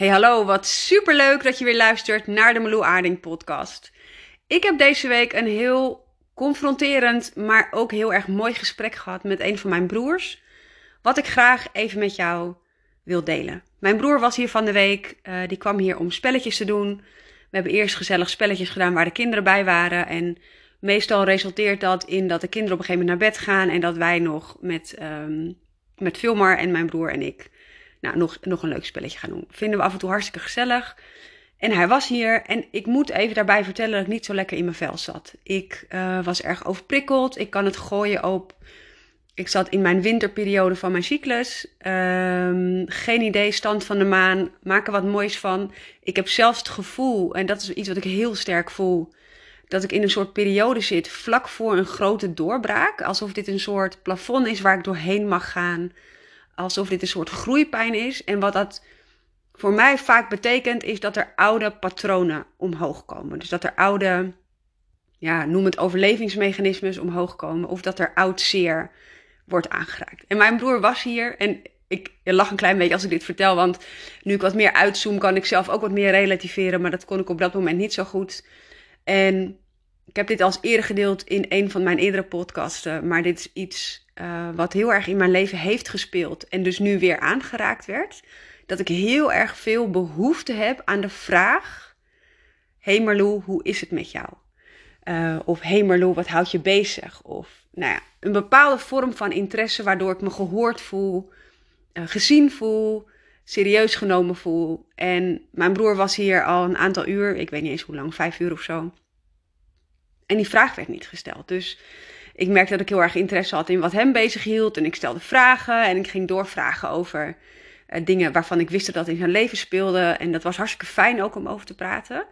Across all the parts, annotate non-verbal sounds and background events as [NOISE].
Hey hallo, wat superleuk dat je weer luistert naar de Meloe Aarding podcast. Ik heb deze week een heel confronterend, maar ook heel erg mooi gesprek gehad met een van mijn broers. Wat ik graag even met jou wil delen. Mijn broer was hier van de week, uh, die kwam hier om spelletjes te doen. We hebben eerst gezellig spelletjes gedaan waar de kinderen bij waren. En meestal resulteert dat in dat de kinderen op een gegeven moment naar bed gaan en dat wij nog met, um, met Filmar en mijn broer en ik nou, nog, nog een leuk spelletje gaan doen. Vinden we af en toe hartstikke gezellig. En hij was hier en ik moet even daarbij vertellen dat ik niet zo lekker in mijn vel zat. Ik uh, was erg overprikkeld. Ik kan het gooien op. Ik zat in mijn winterperiode van mijn cyclus. Um, geen idee, stand van de maan. Maak er wat moois van. Ik heb zelfs het gevoel, en dat is iets wat ik heel sterk voel, dat ik in een soort periode zit vlak voor een grote doorbraak. Alsof dit een soort plafond is waar ik doorheen mag gaan alsof dit een soort groeipijn is. En wat dat voor mij vaak betekent, is dat er oude patronen omhoog komen. Dus dat er oude, ja, noem het overlevingsmechanismes omhoog komen. Of dat er oud zeer wordt aangeraakt. En mijn broer was hier en ik lach een klein beetje als ik dit vertel, want nu ik wat meer uitzoom, kan ik zelf ook wat meer relativeren, maar dat kon ik op dat moment niet zo goed. En ik heb dit als eerder gedeeld in een van mijn eerdere podcasten, maar dit is iets uh, wat heel erg in mijn leven heeft gespeeld en dus nu weer aangeraakt werd. Dat ik heel erg veel behoefte heb aan de vraag: Hey Marlou, hoe is het met jou? Uh, of Hey Marlou, wat houdt je bezig? Of nou ja, een bepaalde vorm van interesse waardoor ik me gehoord voel, uh, gezien voel, serieus genomen voel. En mijn broer was hier al een aantal uur, ik weet niet eens hoe lang, vijf uur of zo. En die vraag werd niet gesteld. Dus ik merkte dat ik heel erg interesse had in wat hem bezig hield. En ik stelde vragen en ik ging doorvragen over uh, dingen waarvan ik wist dat in zijn leven speelde. En dat was hartstikke fijn ook om over te praten.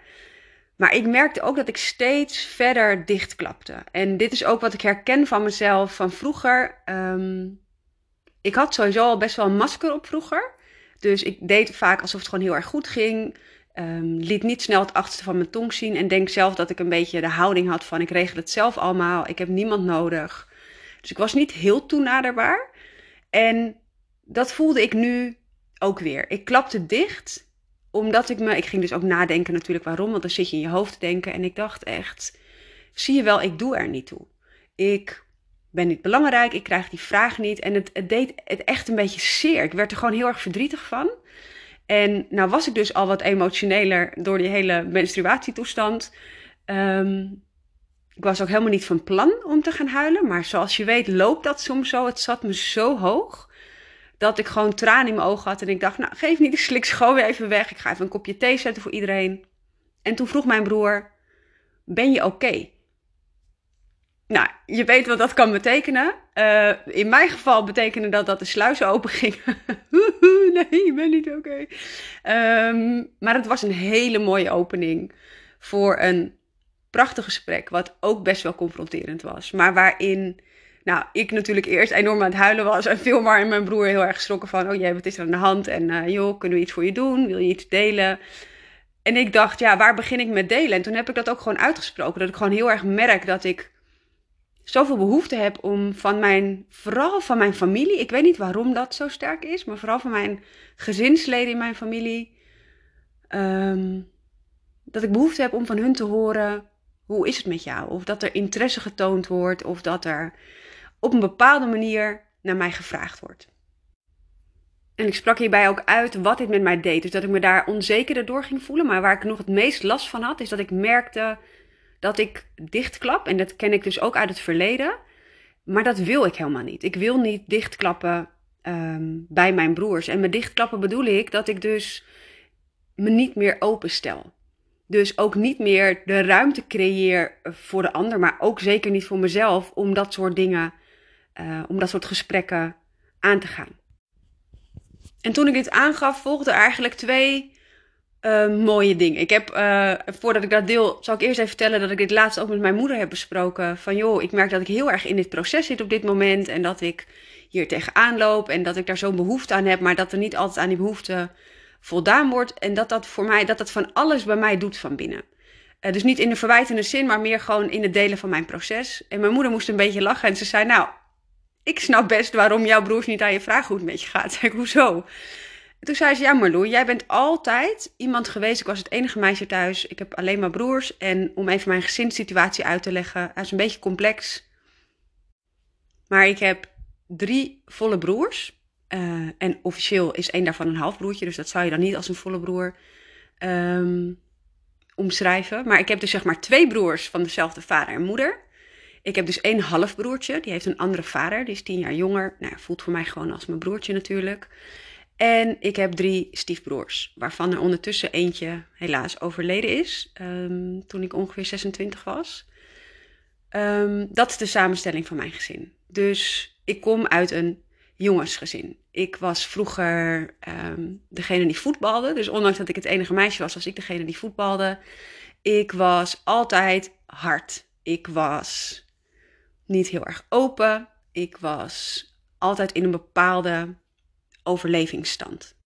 Maar ik merkte ook dat ik steeds verder dichtklapte. En dit is ook wat ik herken van mezelf van vroeger. Um, ik had sowieso al best wel een masker op vroeger. Dus ik deed vaak alsof het gewoon heel erg goed ging. Um, liet niet snel het achterste van mijn tong zien. En denk zelf dat ik een beetje de houding had van ik regel het zelf allemaal. Ik heb niemand nodig. Dus ik was niet heel toenaderbaar. En dat voelde ik nu ook weer. Ik klapte dicht. Omdat ik me. Ik ging dus ook nadenken natuurlijk waarom. Want dan zit je in je hoofd te denken. En ik dacht echt. Zie je wel, ik doe er niet toe. Ik ben niet belangrijk. Ik krijg die vraag niet. En het, het deed het echt een beetje zeer. Ik werd er gewoon heel erg verdrietig van. En nou was ik dus al wat emotioneler door die hele menstruatietoestand. Um, ik was ook helemaal niet van plan om te gaan huilen. Maar zoals je weet loopt dat soms zo. Het zat me zo hoog. Dat ik gewoon tranen in mijn ogen had. En ik dacht, nou geef niet, ik slik gewoon weer even weg. Ik ga even een kopje thee zetten voor iedereen. En toen vroeg mijn broer, ben je oké? Nou, je weet wat dat kan betekenen. Uh, in mijn geval betekende dat dat de sluizen open gingen. [LAUGHS] [LAUGHS] nee, ik ben niet oké. Um, maar het was een hele mooie opening voor een prachtig gesprek, wat ook best wel confronterend was. Maar waarin, nou, ik natuurlijk eerst enorm aan het huilen was en Filmar en mijn broer heel erg geschrokken van, oh jee, wat is er aan de hand? En uh, joh, kunnen we iets voor je doen? Wil je iets delen? En ik dacht, ja, waar begin ik met delen? En toen heb ik dat ook gewoon uitgesproken, dat ik gewoon heel erg merk dat ik zoveel behoefte heb om van mijn, vooral van mijn familie, ik weet niet waarom dat zo sterk is, maar vooral van mijn gezinsleden in mijn familie, um, dat ik behoefte heb om van hun te horen, hoe is het met jou? Of dat er interesse getoond wordt, of dat er op een bepaalde manier naar mij gevraagd wordt. En ik sprak hierbij ook uit wat dit met mij deed. Dus dat ik me daar onzekerder door ging voelen. Maar waar ik nog het meest last van had, is dat ik merkte dat ik dichtklap. En dat ken ik dus ook uit het verleden. Maar dat wil ik helemaal niet. Ik wil niet dichtklappen um, bij mijn broers. En met dichtklappen bedoel ik dat ik dus me niet meer openstel. Dus ook niet meer de ruimte creëer voor de ander, maar ook zeker niet voor mezelf om dat soort dingen, uh, om dat soort gesprekken aan te gaan. En toen ik dit aangaf, volgden eigenlijk twee uh, mooie dingen. Ik heb, uh, voordat ik dat deel, zal ik eerst even vertellen dat ik dit laatst ook met mijn moeder heb besproken. Van joh, ik merk dat ik heel erg in dit proces zit op dit moment. En dat ik hier tegenaan loop. En dat ik daar zo'n behoefte aan heb. Maar dat er niet altijd aan die behoefte voldaan wordt. En dat dat voor mij, dat dat van alles bij mij doet van binnen. Uh, dus niet in de verwijtende zin, maar meer gewoon in het delen van mijn proces. En mijn moeder moest een beetje lachen. En ze zei, nou, ik snap best waarom jouw broers niet aan je vragen hoe met je gaat. [LAUGHS] Zeg hoezo? En toen zei ze, ja Marloe, jij bent altijd iemand geweest. Ik was het enige meisje thuis. Ik heb alleen maar broers. En om even mijn gezinssituatie uit te leggen, hij is een beetje complex. Maar ik heb drie volle broers. Uh, en officieel is één daarvan een halfbroertje. Dus dat zou je dan niet als een volle broer um, omschrijven. Maar ik heb dus zeg maar twee broers van dezelfde vader en moeder. Ik heb dus één halfbroertje. Die heeft een andere vader. Die is tien jaar jonger. Nou, voelt voor mij gewoon als mijn broertje natuurlijk. En ik heb drie stiefbroers, waarvan er ondertussen eentje helaas overleden is, um, toen ik ongeveer 26 was. Um, dat is de samenstelling van mijn gezin. Dus ik kom uit een jongensgezin. Ik was vroeger um, degene die voetbalde, dus ondanks dat ik het enige meisje was, was ik degene die voetbalde. Ik was altijd hard. Ik was niet heel erg open. Ik was altijd in een bepaalde overlevingsstand.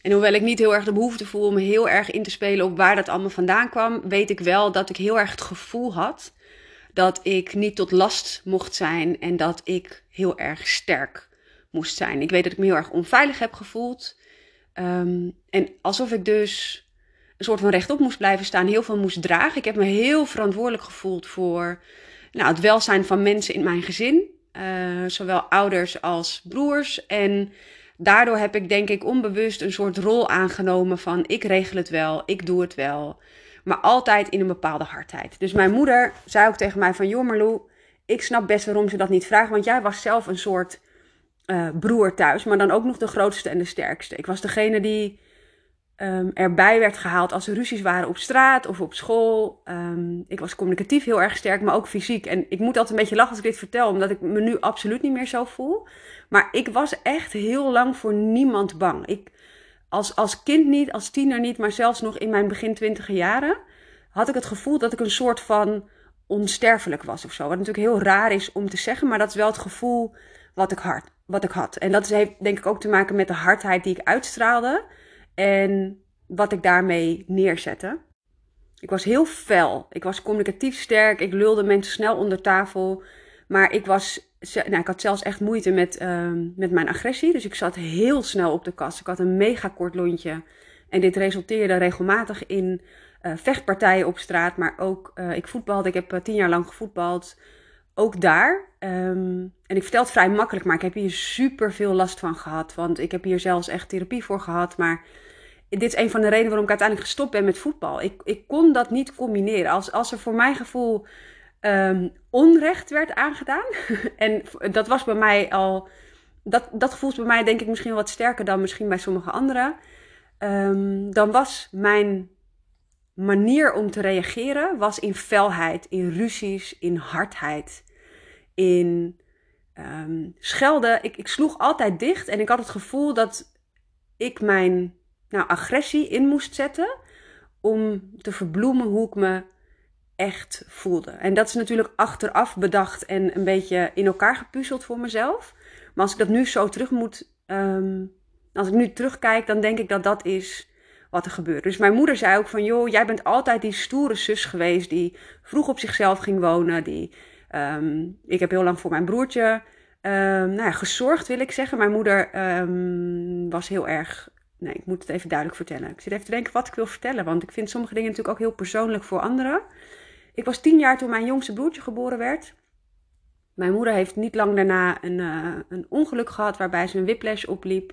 En hoewel ik niet heel erg de behoefte voel om heel erg in te spelen op waar dat allemaal vandaan kwam, weet ik wel dat ik heel erg het gevoel had dat ik niet tot last mocht zijn en dat ik heel erg sterk moest zijn. Ik weet dat ik me heel erg onveilig heb gevoeld. Um, en alsof ik dus een soort van rechtop moest blijven staan, heel veel moest dragen. Ik heb me heel verantwoordelijk gevoeld voor nou, het welzijn van mensen in mijn gezin. Uh, zowel ouders als broers. En daardoor heb ik denk ik onbewust een soort rol aangenomen van ik regel het wel, ik doe het wel. Maar altijd in een bepaalde hardheid. Dus mijn moeder zei ook tegen mij van joh ik snap best waarom ze dat niet vraagt. Want jij was zelf een soort uh, broer thuis, maar dan ook nog de grootste en de sterkste. Ik was degene die um, erbij werd gehaald als er ruzies waren op straat of op school. Um, ik was communicatief heel erg sterk, maar ook fysiek. En ik moet altijd een beetje lachen als ik dit vertel, omdat ik me nu absoluut niet meer zo voel. Maar ik was echt heel lang voor niemand bang. Ik, als, als kind niet, als tiener niet, maar zelfs nog in mijn begin twintige jaren, had ik het gevoel dat ik een soort van onsterfelijk was of zo. Wat natuurlijk heel raar is om te zeggen, maar dat is wel het gevoel wat ik, hard, wat ik had. En dat heeft denk ik ook te maken met de hardheid die ik uitstraalde en wat ik daarmee neerzette. Ik was heel fel. Ik was communicatief sterk. Ik lulde mensen snel onder tafel. Maar ik, was, nou, ik had zelfs echt moeite met, uh, met mijn agressie. Dus ik zat heel snel op de kast. Ik had een mega kort lontje. En dit resulteerde regelmatig in uh, vechtpartijen op straat. Maar ook, uh, ik voetbalde. Ik heb uh, tien jaar lang gevoetbald. Ook daar. Um, en ik vertel het vrij makkelijk, maar ik heb hier super veel last van gehad. Want ik heb hier zelfs echt therapie voor gehad. Maar dit is een van de redenen waarom ik uiteindelijk gestopt ben met voetbal. Ik, ik kon dat niet combineren. Als, als er voor mijn gevoel um, onrecht werd aangedaan. [LAUGHS] en dat was bij mij al. Dat, dat gevoel is bij mij denk ik misschien wat sterker dan misschien bij sommige anderen. Um, dan was mijn manier om te reageren was in felheid, in ruzies, in hardheid, in um, schelden. Ik, ik sloeg altijd dicht en ik had het gevoel dat ik mijn nou, agressie in moest zetten om te verbloemen hoe ik me echt voelde. En dat is natuurlijk achteraf bedacht en een beetje in elkaar gepuzzeld voor mezelf. Maar als ik dat nu zo terug moet, um, als ik nu terugkijk, dan denk ik dat dat is wat er gebeurt. Dus mijn moeder zei ook van, joh, jij bent altijd die stoere zus geweest die vroeg op zichzelf ging wonen. Die, um, ik heb heel lang voor mijn broertje um, nou ja, gezorgd, wil ik zeggen. Mijn moeder was heel erg nee, ik moet het even duidelijk vertellen. Ik zit even te denken wat ik wil vertellen, want ik vind sommige dingen natuurlijk ook heel persoonlijk voor anderen. Ik was tien jaar toen mijn jongste broertje geboren werd. Mijn moeder heeft niet lang daarna een, uh, een ongeluk gehad waarbij ze een whiplash opliep.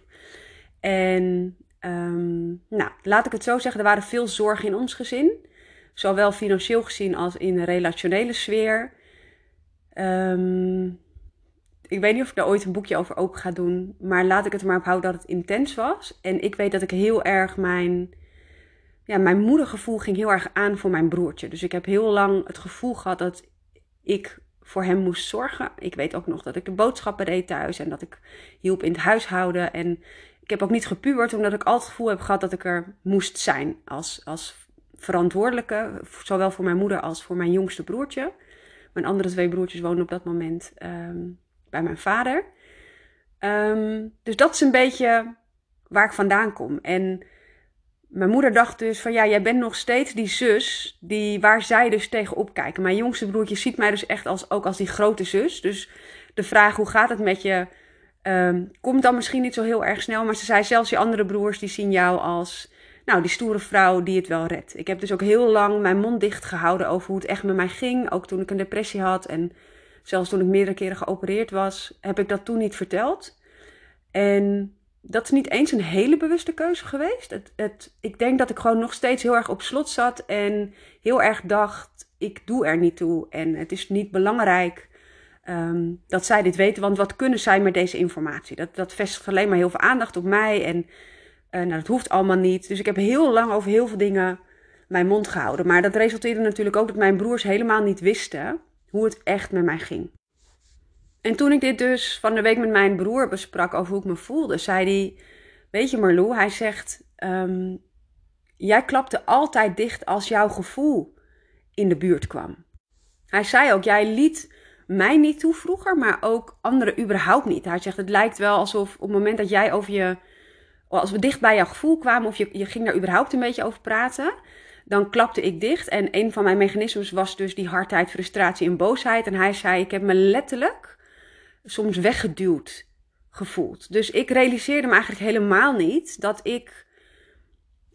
En um, nou, laat ik het zo zeggen, er waren veel zorgen in ons gezin. Zowel financieel gezien als in de relationele sfeer. Um, ik weet niet of ik daar ooit een boekje over open ga doen. Maar laat ik het er maar op houden dat het intens was. En ik weet dat ik heel erg mijn. Ja, mijn moedergevoel ging heel erg aan voor mijn broertje. Dus ik heb heel lang het gevoel gehad dat ik voor hem moest zorgen. Ik weet ook nog dat ik de boodschappen deed thuis en dat ik hielp in het huishouden. En ik heb ook niet gepubert, omdat ik altijd het gevoel heb gehad dat ik er moest zijn als, als verantwoordelijke. Zowel voor mijn moeder als voor mijn jongste broertje. Mijn andere twee broertjes woonden op dat moment um, bij mijn vader. Um, dus dat is een beetje waar ik vandaan kom. En mijn moeder dacht dus van ja, jij bent nog steeds die zus die, waar zij dus tegenop kijken. Mijn jongste broertje ziet mij dus echt als, ook als die grote zus. Dus de vraag hoe gaat het met je Um, komt dan misschien niet zo heel erg snel, maar ze zei zelfs je andere broers die zien jou als, nou, die stoere vrouw die het wel redt. Ik heb dus ook heel lang mijn mond dicht gehouden over hoe het echt met mij ging, ook toen ik een depressie had en zelfs toen ik meerdere keren geopereerd was, heb ik dat toen niet verteld. En dat is niet eens een hele bewuste keuze geweest. Het, het, ik denk dat ik gewoon nog steeds heel erg op slot zat en heel erg dacht: ik doe er niet toe en het is niet belangrijk um, dat zij dit weten. Want wat kunnen zij met deze informatie? Dat, dat vestigt alleen maar heel veel aandacht op mij en uh, nou, dat hoeft allemaal niet. Dus ik heb heel lang over heel veel dingen mijn mond gehouden. Maar dat resulteerde natuurlijk ook dat mijn broers helemaal niet wisten hoe het echt met mij ging. En toen ik dit dus van de week met mijn broer besprak over hoe ik me voelde, zei hij: Weet je, Marlou, hij zegt: um, Jij klapte altijd dicht als jouw gevoel in de buurt kwam. Hij zei ook: Jij liet mij niet toe vroeger, maar ook anderen überhaupt niet. Hij zegt: Het lijkt wel alsof op het moment dat jij over je. Als we dicht bij jouw gevoel kwamen, of je, je ging daar überhaupt een beetje over praten, dan klapte ik dicht. En een van mijn mechanismes was dus die hardheid, frustratie en boosheid. En hij zei: Ik heb me letterlijk soms weggeduwd gevoeld. Dus ik realiseerde me eigenlijk helemaal niet dat ik,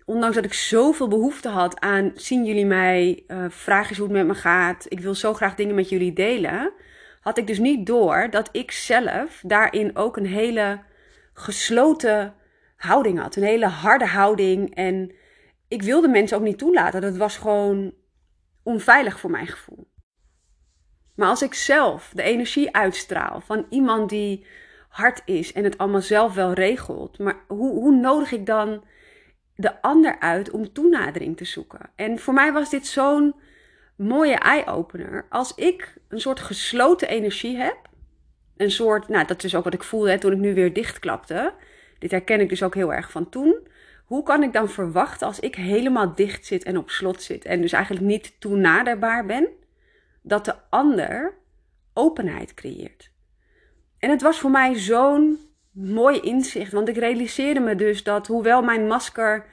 ondanks dat ik zoveel behoefte had aan zien jullie mij, uh, vraag eens hoe het met me gaat, ik wil zo graag dingen met jullie delen, had ik dus niet door dat ik zelf daarin ook een hele gesloten houding had. Een hele harde houding. En ik wilde mensen ook niet toelaten. Dat was gewoon onveilig voor mijn gevoel. Maar als ik zelf de energie uitstraal van iemand die hard is en het allemaal zelf wel regelt, maar hoe, hoe nodig ik dan de ander uit om toenadering te zoeken? En voor mij was dit zo'n mooie eye-opener. Als ik een soort gesloten energie heb, een soort, nou dat is ook wat ik voelde toen ik nu weer dichtklapte. Dit herken ik dus ook heel erg van toen. Hoe kan ik dan verwachten als ik helemaal dicht zit en op slot zit en dus eigenlijk niet toenaderbaar ben? dat de ander openheid creëert. En het was voor mij zo'n mooi inzicht, want ik realiseerde me dus dat hoewel mijn masker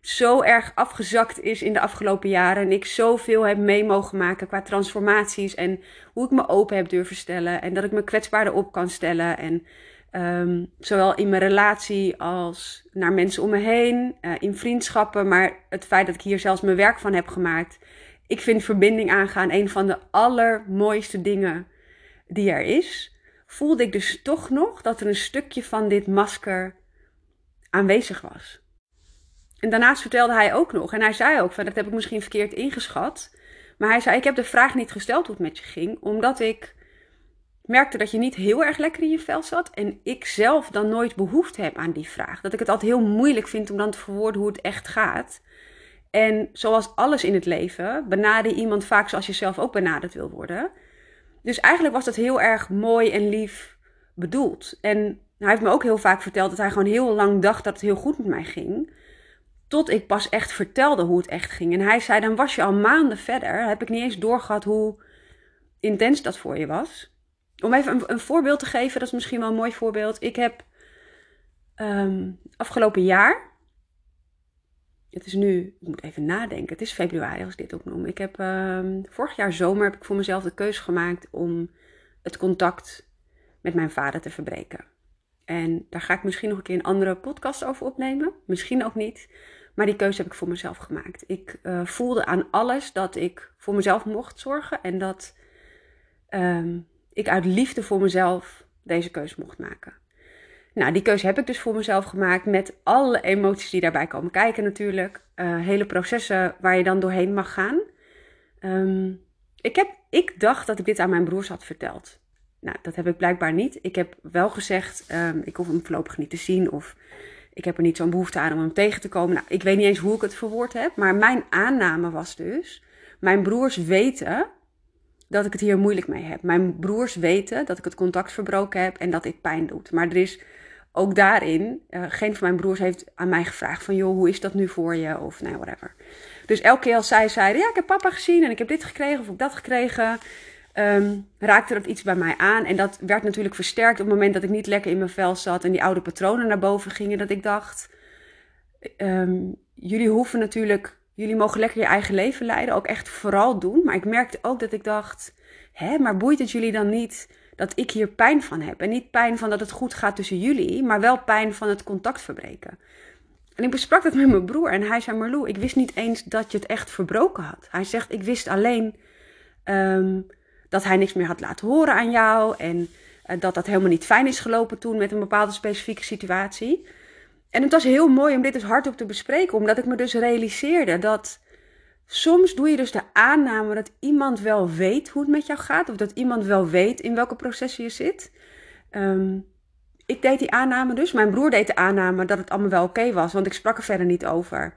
zo erg afgezakt is in de afgelopen jaren en ik zoveel heb mee mogen maken qua transformaties en hoe ik me open heb durven stellen en dat ik me kwetsbaarder op kan stellen en um, zowel in mijn relatie als naar mensen om me heen, uh, in vriendschappen, maar het feit dat ik hier zelfs mijn werk van heb gemaakt, ik vind verbinding aangaan een van de allermooiste dingen die er is. Voelde ik dus toch nog dat er een stukje van dit masker aanwezig was. En daarnaast vertelde hij ook nog, en hij zei ook van dat heb ik misschien verkeerd ingeschat. Maar hij zei: Ik heb de vraag niet gesteld hoe het met je ging, omdat ik merkte dat je niet heel erg lekker in je vel zat. En ik zelf dan nooit behoefte heb aan die vraag. Dat ik het altijd heel moeilijk vind om dan te verwoorden hoe het echt gaat. En zoals alles in het leven, benader iemand vaak zoals je zelf ook benaderd wil worden. Dus eigenlijk was dat heel erg mooi en lief bedoeld. En hij heeft me ook heel vaak verteld dat hij gewoon heel lang dacht dat het heel goed met mij ging. Tot ik pas echt vertelde hoe het echt ging. En hij zei: Dan was je al maanden verder. Heb ik niet eens doorgehad hoe intens dat voor je was. Om even een, voorbeeld te geven, dat is misschien wel een mooi voorbeeld. Ik heb um, afgelopen jaar het is nu, ik moet even nadenken, het is februari als ik dit opnoem. Ik heb uh, vorig jaar zomer heb ik voor mezelf de keuze gemaakt om het contact met mijn vader te verbreken. En daar ga ik misschien nog een keer een andere podcast over opnemen. Misschien ook niet. Maar die keuze heb ik voor mezelf gemaakt. Ik uh, voelde aan alles dat ik voor mezelf mocht zorgen. En dat um, ik uit liefde voor mezelf deze keuze mocht maken. Nou, die keuze heb ik dus voor mezelf gemaakt met alle emoties die daarbij komen kijken natuurlijk. Uh, hele processen waar je dan doorheen mag gaan. Um, ik, heb, ik dacht dat ik dit aan mijn broers had verteld. Nou, dat heb ik blijkbaar niet. Ik heb wel gezegd, um, ik hoef hem voorlopig niet te zien of ik heb er niet zo'n behoefte aan om hem tegen te komen. Nou, ik weet niet eens hoe ik het verwoord heb, maar mijn aanname was dus, mijn broers weten dat ik het hier moeilijk mee heb. Mijn broers weten dat ik het contact verbroken heb en dat dit pijn doet. Maar er is ook daarin, uh, geen van mijn broers heeft aan mij gevraagd van, joh, hoe is dat nu voor je? Of nee, whatever. Dus elke keer als zij zeiden, ja, ik heb papa gezien en ik heb dit gekregen of ik dat gekregen, um, raakte dat iets bij mij aan. En dat werd natuurlijk versterkt op het moment dat ik niet lekker in mijn vel zat en die oude patronen naar boven gingen. Dat ik dacht, um, jullie hoeven natuurlijk, jullie mogen lekker je eigen leven leiden, ook echt vooral doen. Maar ik merkte ook dat ik dacht, hè, maar boeit het jullie dan niet dat ik hier pijn van heb. En niet pijn van dat het goed gaat tussen jullie, maar wel pijn van het contact verbreken. En ik besprak dat met mijn broer en hij zei: Marlou, ik wist niet eens dat je het echt verbroken had. Hij zegt: Ik wist alleen ehm, dat hij niks meer had laten horen aan jou en uh, dat dat helemaal niet fijn is gelopen toen met een bepaalde specifieke situatie. En het was heel mooi om dit dus hardop te bespreken, omdat ik me dus realiseerde dat soms doe je dus de aanname dat iemand wel weet hoe het met jou gaat, of dat iemand wel weet in welke processen je zit. Um, ik deed die aanname dus. Mijn broer deed de aanname dat het allemaal wel oké was, want ik sprak er verder niet over.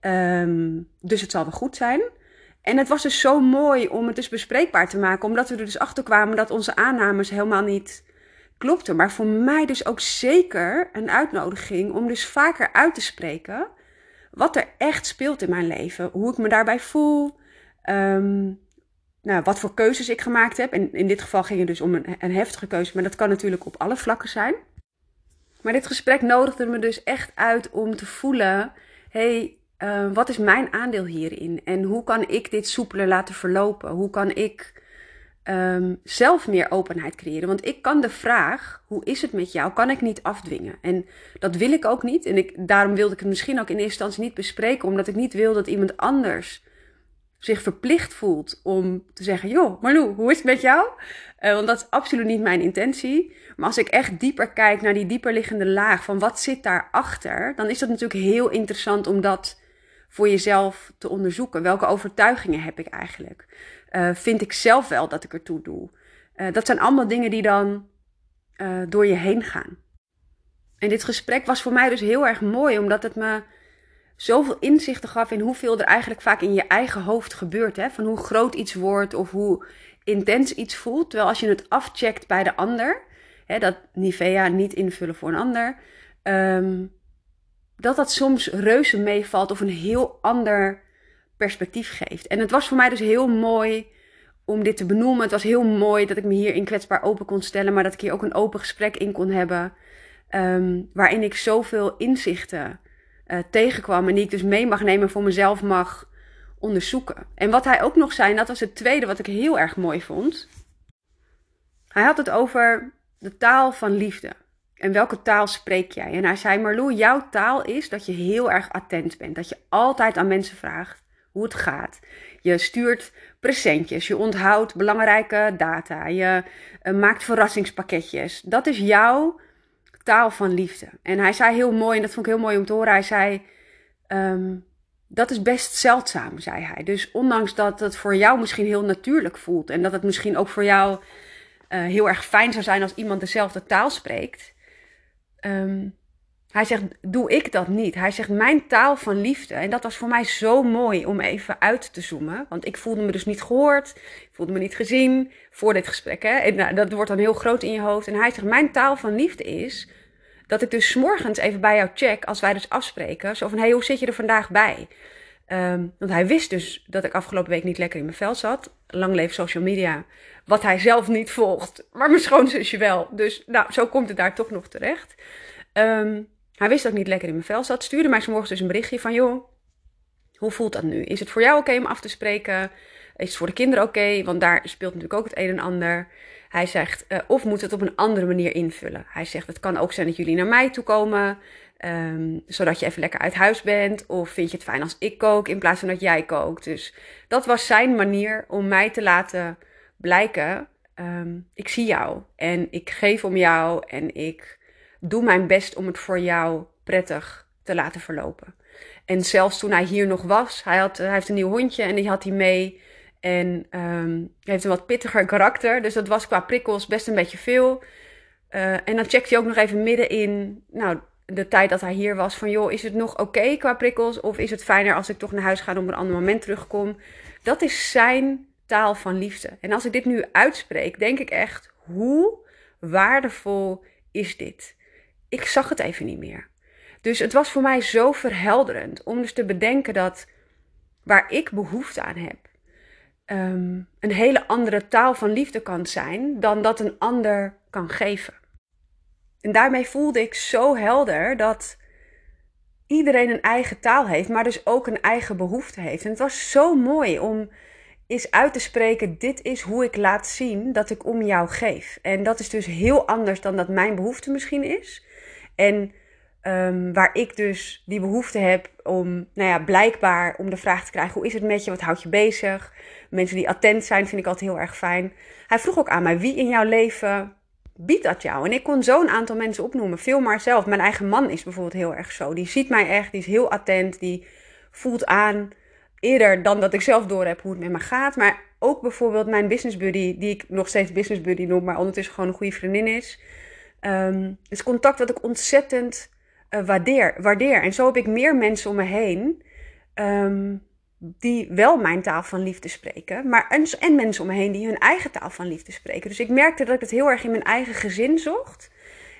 Um, dus het zal wel goed zijn. En het was dus zo mooi om het dus bespreekbaar te maken, omdat we er dus achter kwamen dat onze aannames helemaal niet klopten. Maar voor mij dus ook zeker een uitnodiging om dus vaker uit te spreken wat er echt speelt in mijn leven. Hoe ik me daarbij voel. Um, nou, wat voor keuzes ik gemaakt heb. En in dit geval ging het dus om een, een heftige keuze, maar dat kan natuurlijk op alle vlakken zijn. Maar dit gesprek nodigde me dus echt uit om te voelen: hey, uh, wat is mijn aandeel hierin? En hoe kan ik dit soepeler laten verlopen? Hoe kan ik um, zelf meer openheid creëren? Want ik kan de vraag: hoe is het met jou? Kan ik niet afdwingen. En dat wil ik ook niet. En ik, daarom wilde ik het misschien ook in eerste instantie niet bespreken, omdat ik niet wil dat iemand anders zich verplicht voelt om te zeggen: Joh, Marlou, hoe is het met jou? Uh, want dat is absoluut niet mijn intentie. Maar als ik echt dieper kijk naar die dieperliggende laag van wat zit daarachter, dan is dat natuurlijk heel interessant om dat voor jezelf te onderzoeken. Welke overtuigingen heb ik eigenlijk? Uh, vind ik zelf wel dat ik ertoe doe? Uh, dat zijn allemaal dingen die dan door je heen gaan. En dit gesprek was voor mij dus heel erg mooi, omdat het me zoveel inzichten gaf in hoeveel er eigenlijk vaak in je eigen hoofd gebeurt. Hè? Van hoe groot iets wordt of hoe intens iets voelt. Terwijl als je het afcheckt bij de ander, hè, dat Nivea niet invullen voor een ander, um, dat dat soms reuze meevalt of een heel ander perspectief geeft. En het was voor mij dus heel mooi om dit te benoemen. Het was heel mooi dat ik me hier in kwetsbaar open kon stellen, maar dat ik hier ook een open gesprek in kon hebben. Um, waarin ik zoveel inzichten uh, tegenkwam en die ik dus mee mag nemen voor mezelf mag onderzoeken. En wat hij ook nog zei, en dat was het tweede wat ik heel erg mooi vond. Hij had het over de taal van liefde. En welke taal spreek jij? En hij zei, Marlou, jouw taal is dat je heel erg attent bent. Dat je altijd aan mensen vraagt het gaat. Je stuurt presentjes, je onthoudt belangrijke data, je uh, maakt verrassingspakketjes. Dat is jouw taal van liefde. En hij zei heel mooi, en dat vond ik heel mooi om te horen, hij zei, um, dat is best zeldzaam, zei hij. Dus ondanks dat het voor jou misschien heel natuurlijk voelt en dat het misschien ook voor jou uh, heel erg fijn zou zijn als iemand dezelfde taal spreekt, um, hij zegt, doe ik dat niet? Hij zegt, mijn taal van liefde. En dat was voor mij zo mooi om even uit te zoomen. Want ik voelde me dus niet gehoord. Ik voelde me niet gezien voor dit gesprek. Hè? En nou, dat wordt dan heel groot in je hoofd. En hij zegt, mijn taal van liefde is dat ik dus morgens even bij jou check, als wij dus afspreken. Zo van, hey, hoe zit je er vandaag bij? Um, want hij wist dus dat ik afgelopen week niet lekker in mijn vel zat. Lang leven social media. Wat hij zelf niet volgt. Maar mijn schoonzusje wel. Dus nou, zo komt het daar toch nog terecht. Um, hij wist dat ik niet lekker in mijn vel zat. Stuurde mij morgens dus een berichtje van... joh, hoe voelt dat nu? Is het voor jou oké om af te spreken? Is het voor de kinderen oké? Want daar speelt natuurlijk ook het een en ander. Hij zegt, uh, of moet het op een andere manier invullen? Hij zegt, het kan ook zijn dat jullie naar mij toe komen... Um, zodat je even lekker uit huis bent. Of vind je het fijn als ik kook in plaats van dat jij kookt? Dus dat was zijn manier om mij te laten blijken... Um, ik zie jou en ik geef om jou en ik doe mijn best om het voor jou prettig te laten verlopen. En zelfs toen hij hier nog was, hij, had, hij heeft een nieuw hondje en die had hij mee. En um, heeft een wat pittiger karakter. Dus dat was qua prikkels best een beetje veel. Uh, en dan checkt hij ook nog even midden in nou, de tijd dat hij hier was. Van joh, is het nog oké qua prikkels? Of is het fijner als ik toch naar huis ga en op een ander moment terugkom? Dat is zijn taal van liefde. En als ik dit nu uitspreek, denk ik echt, hoe waardevol is dit? Ik zag het even niet meer. Dus het was voor mij zo verhelderend om dus te bedenken dat waar ik behoefte aan heb, um, een hele andere taal van liefde kan zijn dan dat een ander kan geven. En daarmee voelde ik zo helder dat iedereen een eigen taal heeft, maar dus ook een eigen behoefte heeft. En het was zo mooi om is uit te spreken: dit is hoe ik laat zien dat ik om jou geef. En dat is dus heel anders dan dat mijn behoefte misschien is. En um, waar ik dus die behoefte heb om, nou ja, blijkbaar om de vraag te krijgen: hoe is het met je? Wat houdt je bezig? Mensen die attent zijn, vind ik altijd heel erg fijn. Hij vroeg ook aan mij: wie in jouw leven biedt dat jou? En ik kon zo'n aantal mensen opnoemen. Veel maar zelf. Mijn eigen man is bijvoorbeeld heel erg zo. Die ziet mij echt, die is heel attent, die voelt aan eerder dan dat ik zelf door heb hoe het met me gaat. Maar ook bijvoorbeeld mijn business buddy, die ik nog steeds business buddy noem, maar ondertussen gewoon een goede vriendin is. Um, is contact wat ik ontzettend uh, waardeer, waardeer. En zo heb ik meer mensen om me heen um, die wel mijn taal van liefde spreken. Maar en, en mensen om me heen die hun eigen taal van liefde spreken. Dus ik merkte dat ik het heel erg in mijn eigen gezin zocht.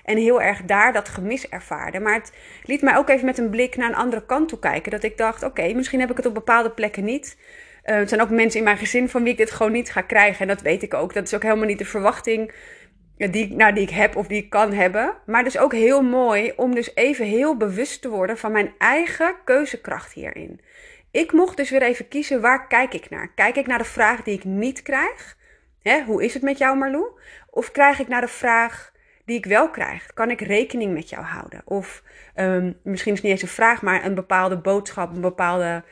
En heel erg daar dat gemis ervaarde. Maar het liet mij ook even met een blik naar een andere kant toe kijken. Dat ik dacht, oké, misschien heb ik het op bepaalde plekken niet. Uh, er zijn ook mensen in mijn gezin van wie ik dit gewoon niet ga krijgen. En dat weet ik ook. Dat is ook helemaal niet de verwachting die, nou, die ik heb of die ik kan hebben. Maar dus ook heel mooi om dus even heel bewust te worden van mijn eigen keuzekracht hierin. Ik mocht dus weer even kiezen waar kijk ik naar. Kijk ik naar de vraag die ik niet krijg? Hè, hoe is het met jou Marlou? Of krijg ik naar de vraag die ik wel krijg? Kan ik rekening met jou houden? Of um, misschien is het niet eens een vraag, maar een bepaalde boodschap, een bepaalde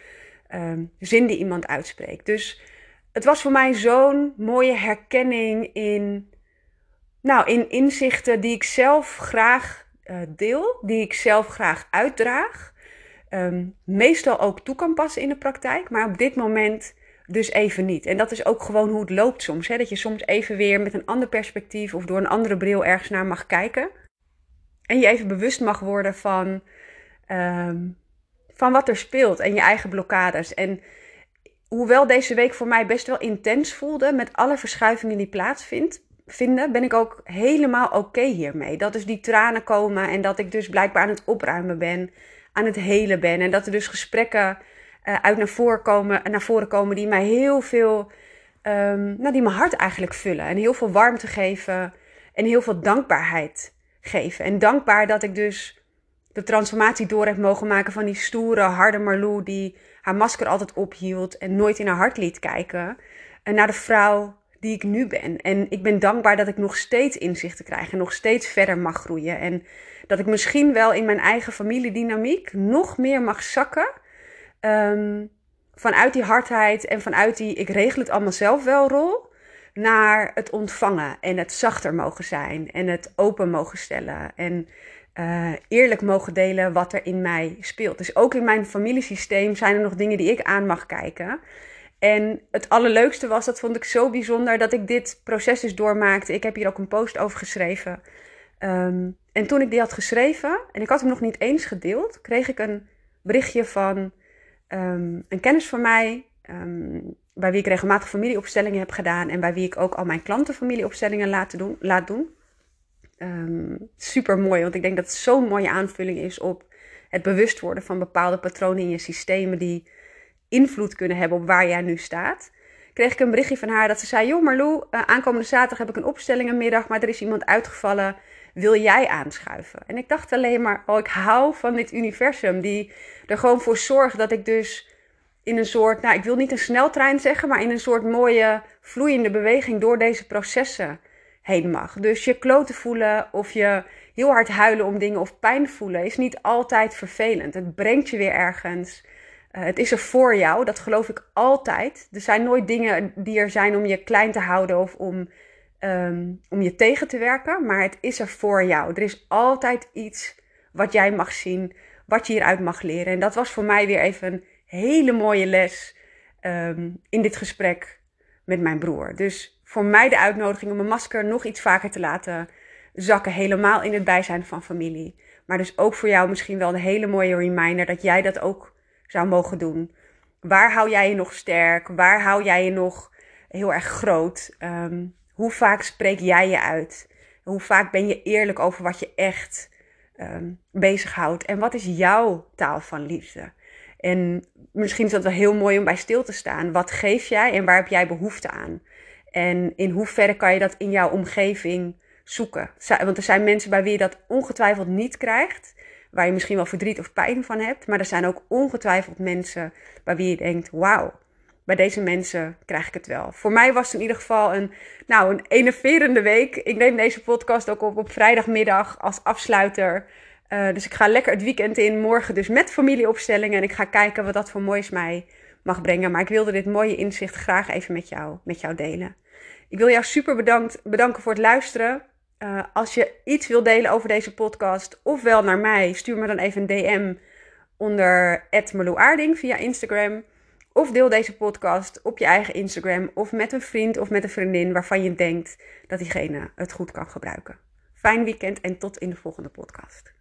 um, zin die iemand uitspreekt. Dus het was voor mij zo'n mooie herkenning in, nou, in inzichten die ik zelf graag uh, deel, die ik zelf graag uitdraag. Um, meestal ook toe kan passen in de praktijk, maar op dit moment dus even niet. En dat is ook gewoon hoe het loopt soms. Hè? Dat je soms even weer met een ander perspectief of door een andere bril ergens naar mag kijken. En je even bewust mag worden van, um, van wat er speelt en je eigen blokkades. En hoewel deze week voor mij best wel intens voelde met alle verschuivingen die plaatsvinden, ben ik ook helemaal oké hiermee. Dat dus die tranen komen en dat ik dus blijkbaar aan het opruimen ben, aan het helen ben. En dat er dus gesprekken uh, uit naar voren, komen, naar voren komen die mij heel veel, um, nou, die mijn hart eigenlijk vullen. En heel veel warmte geven en heel veel dankbaarheid geven. En dankbaar dat ik dus de transformatie door heb mogen maken van die stoere, harde Marlou die haar masker altijd ophield en nooit in haar hart liet kijken. En naar de vrouw die ik nu ben. En ik ben dankbaar dat ik nog steeds inzichten krijg en nog steeds verder mag groeien. En dat ik misschien wel in mijn eigen familiedynamiek nog meer mag zakken um, vanuit die hardheid en vanuit die ik regel het allemaal zelf wel rol, naar het ontvangen en het zachter mogen zijn en het open mogen stellen en uh, eerlijk mogen delen wat er in mij speelt. Dus ook in mijn familiesysteem zijn er nog dingen die ik aan mag kijken. En het allerleukste was, dat vond ik zo bijzonder, dat ik dit proces dus doormaakte. Ik heb hier ook een post over geschreven. Um, en toen ik die had geschreven, en ik had hem nog niet eens gedeeld, kreeg ik een berichtje van um, een kennis van mij, um, bij wie ik regelmatig familieopstellingen heb gedaan en bij wie ik ook al mijn klanten familieopstellingen laat doen. Laat doen. Super mooi, want ik denk dat het zo'n mooie aanvulling is op het bewust worden van bepaalde patronen in je systemen die invloed kunnen hebben op waar jij nu staat. Kreeg ik een berichtje van haar dat ze zei: Joh, Marlou, uh, aankomende zaterdag heb ik een opstellingenmiddag, maar er is iemand uitgevallen. Wil jij aanschuiven? En ik dacht alleen maar: Oh, ik hou van dit universum die er gewoon voor zorgt dat ik dus in een soort, nou ik wil niet een sneltrein zeggen, maar in een soort mooie vloeiende beweging door deze processen heen mag. Dus je kloten voelen of je heel hard huilen om dingen of pijn voelen is niet altijd vervelend. Het brengt je weer ergens. Uh, het is er voor jou, dat geloof ik altijd. Er zijn nooit dingen die er zijn om je klein te houden of om, um, om je tegen te werken, maar het is er voor jou. Er is altijd iets wat jij mag zien, wat je hieruit mag leren. En dat was voor mij weer even een hele mooie les um, in dit gesprek met mijn broer. Dus voor mij de uitnodiging om mijn masker nog iets vaker te laten zakken, helemaal in het bijzijn van familie. Maar dus ook voor jou misschien wel een hele mooie reminder dat jij dat ook zou mogen doen. Waar hou jij je nog sterk? Waar hou jij je nog heel erg groot? Um, hoe vaak spreek jij je uit? Hoe vaak ben je eerlijk over wat je echt um, bezighoudt. En wat is jouw taal van liefde? En misschien is dat wel heel mooi om bij stil te staan. Wat geef jij en waar heb jij behoefte aan? En in hoeverre kan je dat in jouw omgeving zoeken? Want er zijn mensen bij wie je dat ongetwijfeld niet krijgt. Waar je misschien wel verdriet of pijn van hebt. Maar er zijn ook ongetwijfeld mensen bij wie je denkt: wauw, bij deze mensen krijg ik het wel. Voor mij was het in ieder geval een, nou, een enerverende week. Ik neem deze podcast ook op op vrijdagmiddag als afsluiter. Uh, dus ik ga lekker het weekend in. Morgen dus met familieopstellingen. En ik ga kijken wat dat voor moois mij mag brengen. Maar ik wilde dit mooie inzicht graag even met jou, met jou delen. Ik wil jou super bedankt, bedanken voor het luisteren. Uh, als je iets wil delen over deze podcast, ofwel naar mij, stuur me dan even een DM onder Aarding via Instagram. Of deel deze podcast op je eigen Instagram of met een vriend of met een vriendin waarvan je denkt dat diegene het goed kan gebruiken. Fijn weekend en tot in de volgende podcast.